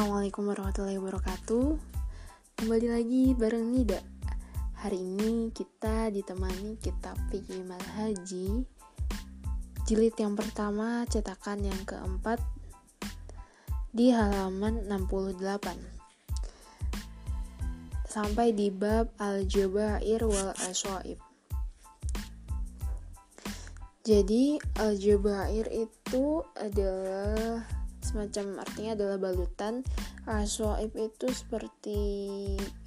Assalamualaikum warahmatullahi wabarakatuh. Kembali lagi bareng Nida. Hari ini kita ditemani kitab Fikih Haji Jilid yang pertama cetakan yang keempat Di halaman 68 Sampai di bab Al-Jabair wal Aswaib Jadi Al-Jabair itu adalah semacam artinya adalah balutan aswaib itu seperti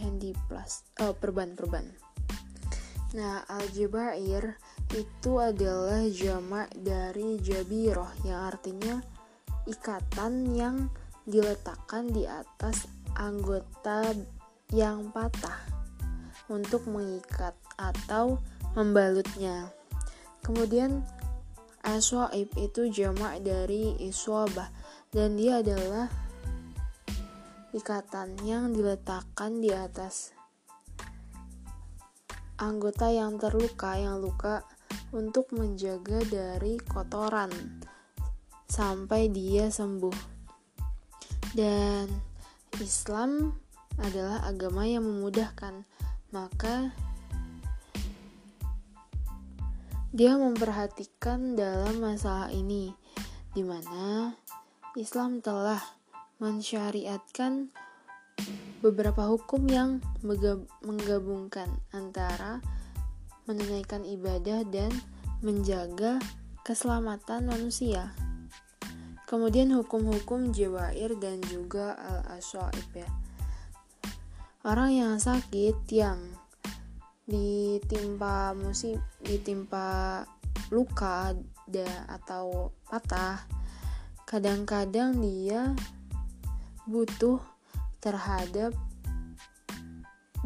handy plus oh, perban perban nah aljabair itu adalah jamak dari jabiroh yang artinya ikatan yang diletakkan di atas anggota yang patah untuk mengikat atau membalutnya. Kemudian aswaib itu jamak dari iswabah dan dia adalah ikatan yang diletakkan di atas anggota yang terluka yang luka untuk menjaga dari kotoran sampai dia sembuh. Dan Islam adalah agama yang memudahkan, maka dia memperhatikan dalam masalah ini, di mana Islam telah mensyariatkan beberapa hukum yang menggabungkan antara menunaikan ibadah dan menjaga keselamatan manusia. Kemudian hukum-hukum jawair dan juga al-aswaib ya. Orang yang sakit yang ditimpa musib ditimpa luka da, atau patah kadang-kadang dia butuh terhadap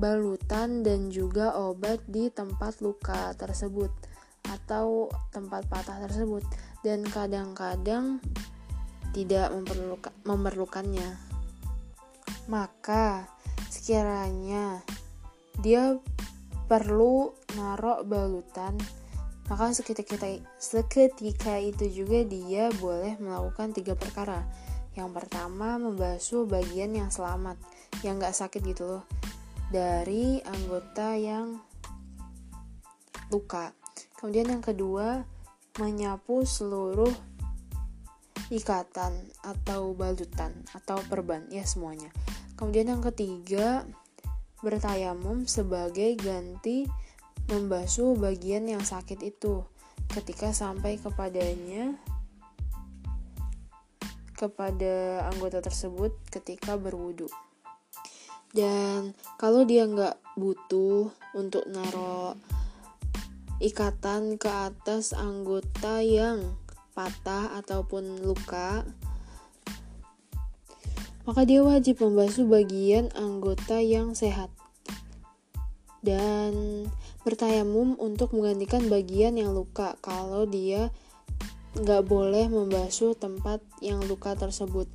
balutan dan juga obat di tempat luka tersebut atau tempat patah tersebut. Dan kadang-kadang tidak memerlukan, memerlukannya. Maka sekiranya dia perlu narok balutan maka seketika, seketika itu juga dia boleh melakukan tiga perkara. Yang pertama, membasuh bagian yang selamat, yang gak sakit gitu loh, dari anggota yang luka. Kemudian yang kedua, menyapu seluruh ikatan atau balutan atau perban, ya semuanya. Kemudian yang ketiga, bertayamum sebagai ganti membasuh bagian yang sakit itu ketika sampai kepadanya kepada anggota tersebut ketika berwudu. Dan kalau dia nggak butuh untuk naruh ikatan ke atas anggota yang patah ataupun luka, maka dia wajib membasuh bagian anggota yang sehat. Dan bertayamum untuk menggantikan bagian yang luka kalau dia nggak boleh membasuh tempat yang luka tersebut.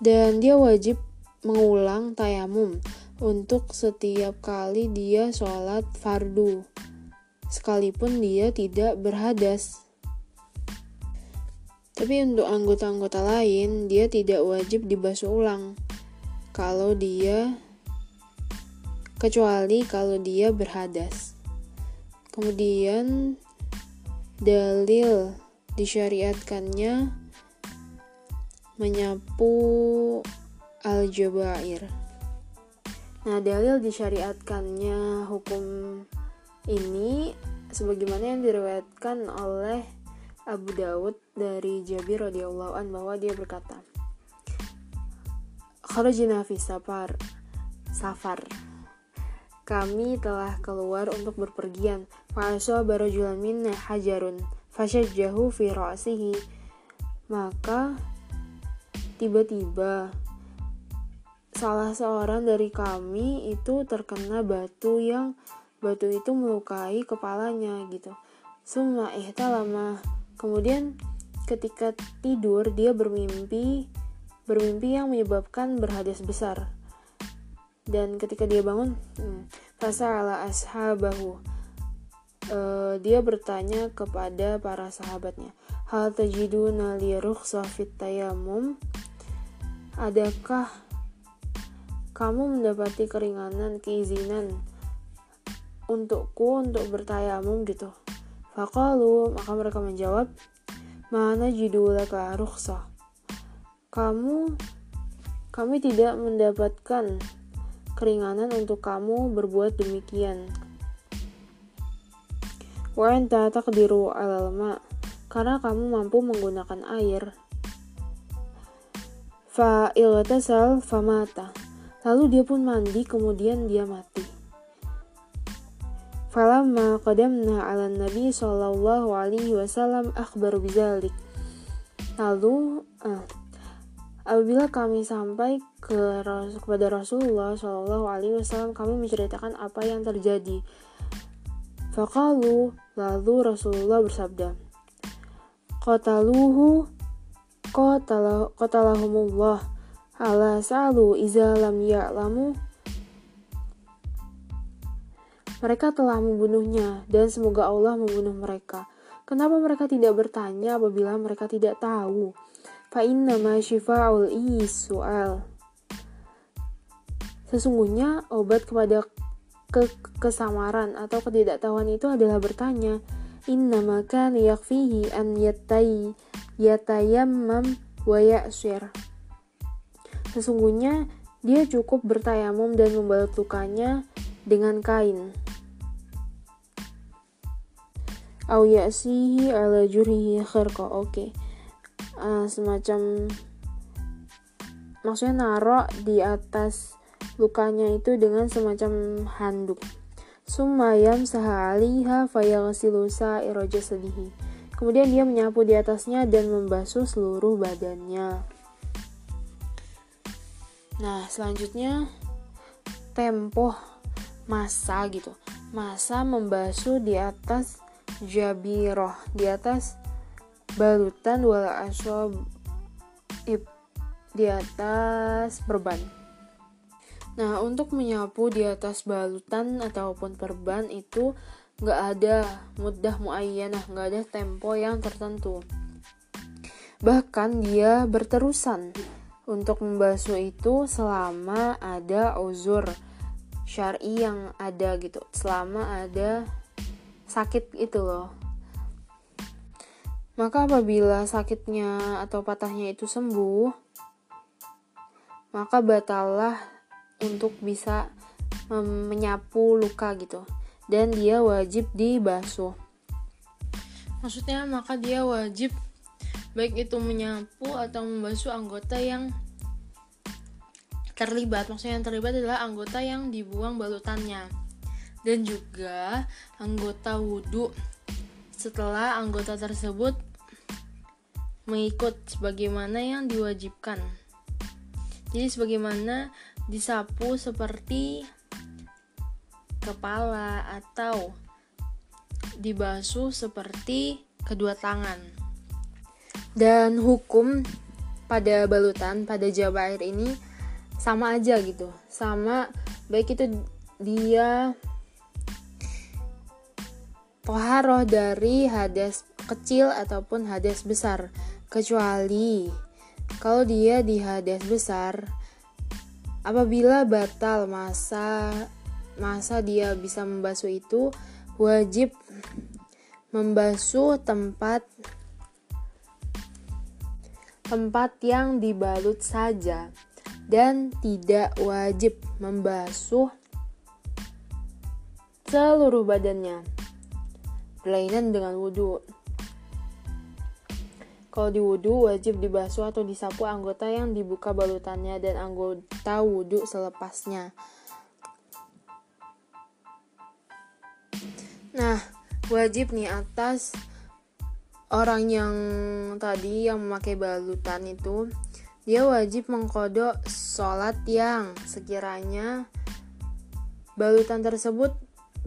Dan dia wajib mengulang tayamum untuk setiap kali dia sholat fardu, sekalipun dia tidak berhadas. Tapi untuk anggota-anggota lain, dia tidak wajib dibasuh ulang kalau dia kecuali kalau dia berhadas. Kemudian dalil disyariatkannya menyapu al-jabair. Nah, dalil disyariatkannya hukum ini sebagaimana yang diriwayatkan oleh Abu Dawud dari Jabir radhiyallahu an bahwa dia berkata, Kharajina fi safar safar kami telah keluar untuk berpergian. Fa'aswa barajulan minna hajarun. Fasyajjahu fi ra'sihi. Maka tiba-tiba salah seorang dari kami itu terkena batu yang batu itu melukai kepalanya gitu. Suma lama. Kemudian ketika tidur dia bermimpi bermimpi yang menyebabkan berhadas besar dan ketika dia bangun hmm, ala ashabahu uh, dia bertanya kepada para sahabatnya hal tajiduna li rukhsah fit adakah kamu mendapati keringanan, keizinan untukku untuk bertayamum gitu. Fakalu, maka mereka menjawab, mana judulaka rukhsah. Kamu kami tidak mendapatkan keringanan untuk kamu berbuat demikian. Wa anta taqdiru 'alal ma' karena kamu mampu menggunakan air. Fa iltasal famata. Lalu dia pun mandi kemudian dia mati. Falamma qadamna 'ala Nabi sallallahu alaihi wasallam akhbar bizalik. Lalu uh, apabila kami sampai ke kepada Rasulullah sallallahu alaihi wasallam kami menceritakan apa yang terjadi. Fakalu lalu Rasulullah bersabda, Qataluhu qatalahumullah ala sa'lu iza lam ya'lamu mereka telah membunuhnya dan semoga Allah membunuh mereka. Kenapa mereka tidak bertanya apabila mereka tidak tahu? Fa inna ma syifa'ul su'al. Sesungguhnya obat kepada ke kesamaran atau ketidaktahuan itu adalah bertanya. Inna maka yakfihi an yatai yatayammam wa ya'sir. Sesungguhnya dia cukup bertayamum dan membalut lukanya dengan kain. Au ya'sihi ala jurihi khirqa. Oke. Okay. Uh, semacam maksudnya narok di atas lukanya itu dengan semacam handuk. Sumayam sahaliha fayaghsilu sa'ira jasadihi. Kemudian dia menyapu di atasnya dan membasuh seluruh badannya. Nah, selanjutnya tempo masa gitu. Masa membasuh di atas jabiroh, di atas balutan wala asob di atas perban. Nah, untuk menyapu di atas balutan ataupun perban itu nggak ada mudah muayyanah nggak ada tempo yang tertentu bahkan dia berterusan untuk membasuh itu selama ada uzur syari yang ada gitu selama ada sakit itu loh maka apabila sakitnya atau patahnya itu sembuh maka batalah untuk bisa menyapu luka gitu dan dia wajib dibasuh. Maksudnya maka dia wajib baik itu menyapu atau membasuh anggota yang terlibat. Maksudnya yang terlibat adalah anggota yang dibuang balutannya dan juga anggota wudhu setelah anggota tersebut mengikut sebagaimana yang diwajibkan. Jadi sebagaimana disapu seperti kepala atau dibasuh seperti kedua tangan. Dan hukum pada balutan pada jaba air ini sama aja gitu. Sama baik itu dia toharoh dari hadas kecil ataupun hadas besar kecuali kalau dia di hadas besar apabila batal masa masa dia bisa membasuh itu wajib membasuh tempat tempat yang dibalut saja. Dan tidak wajib membasuh seluruh badannya. Berlainan dengan wudhu kalau di wudhu wajib dibasuh atau disapu anggota yang dibuka balutannya dan anggota wudhu selepasnya. Nah, wajib nih atas orang yang tadi yang memakai balutan itu. Dia wajib mengkodok sholat yang sekiranya balutan tersebut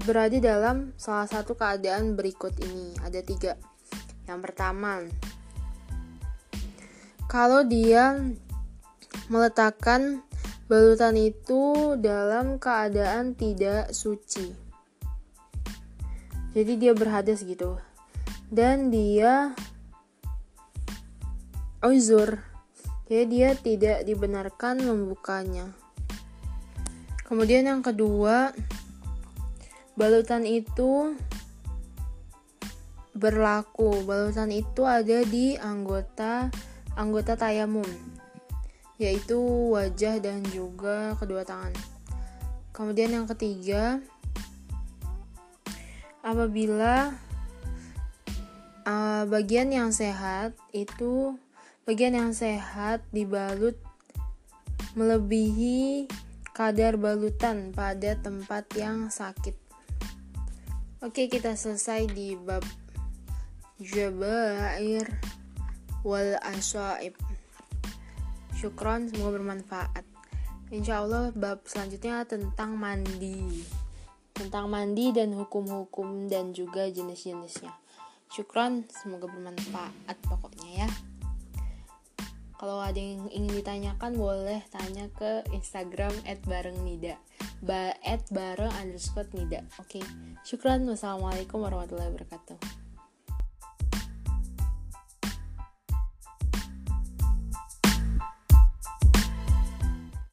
berada dalam salah satu keadaan berikut ini. Ada tiga. Yang pertama kalau dia meletakkan balutan itu dalam keadaan tidak suci. Jadi dia berhadas gitu. Dan dia uzur. Jadi dia tidak dibenarkan membukanya. Kemudian yang kedua balutan itu berlaku. Balutan itu ada di anggota anggota tayamum yaitu wajah dan juga kedua tangan kemudian yang ketiga apabila uh, bagian yang sehat itu bagian yang sehat dibalut melebihi kadar balutan pada tempat yang sakit. Oke, kita selesai di bab Jabair wal Asaib. Syukron, semoga bermanfaat. Insya Allah bab selanjutnya tentang mandi. Tentang mandi dan hukum-hukum dan juga jenis-jenisnya. Syukron, semoga bermanfaat pokoknya ya. Kalau ada yang ingin ditanyakan boleh tanya ke Instagram @barengnida. Ba @bareng underscore nida. Oke, okay. syukran. Wassalamualaikum warahmatullahi wabarakatuh.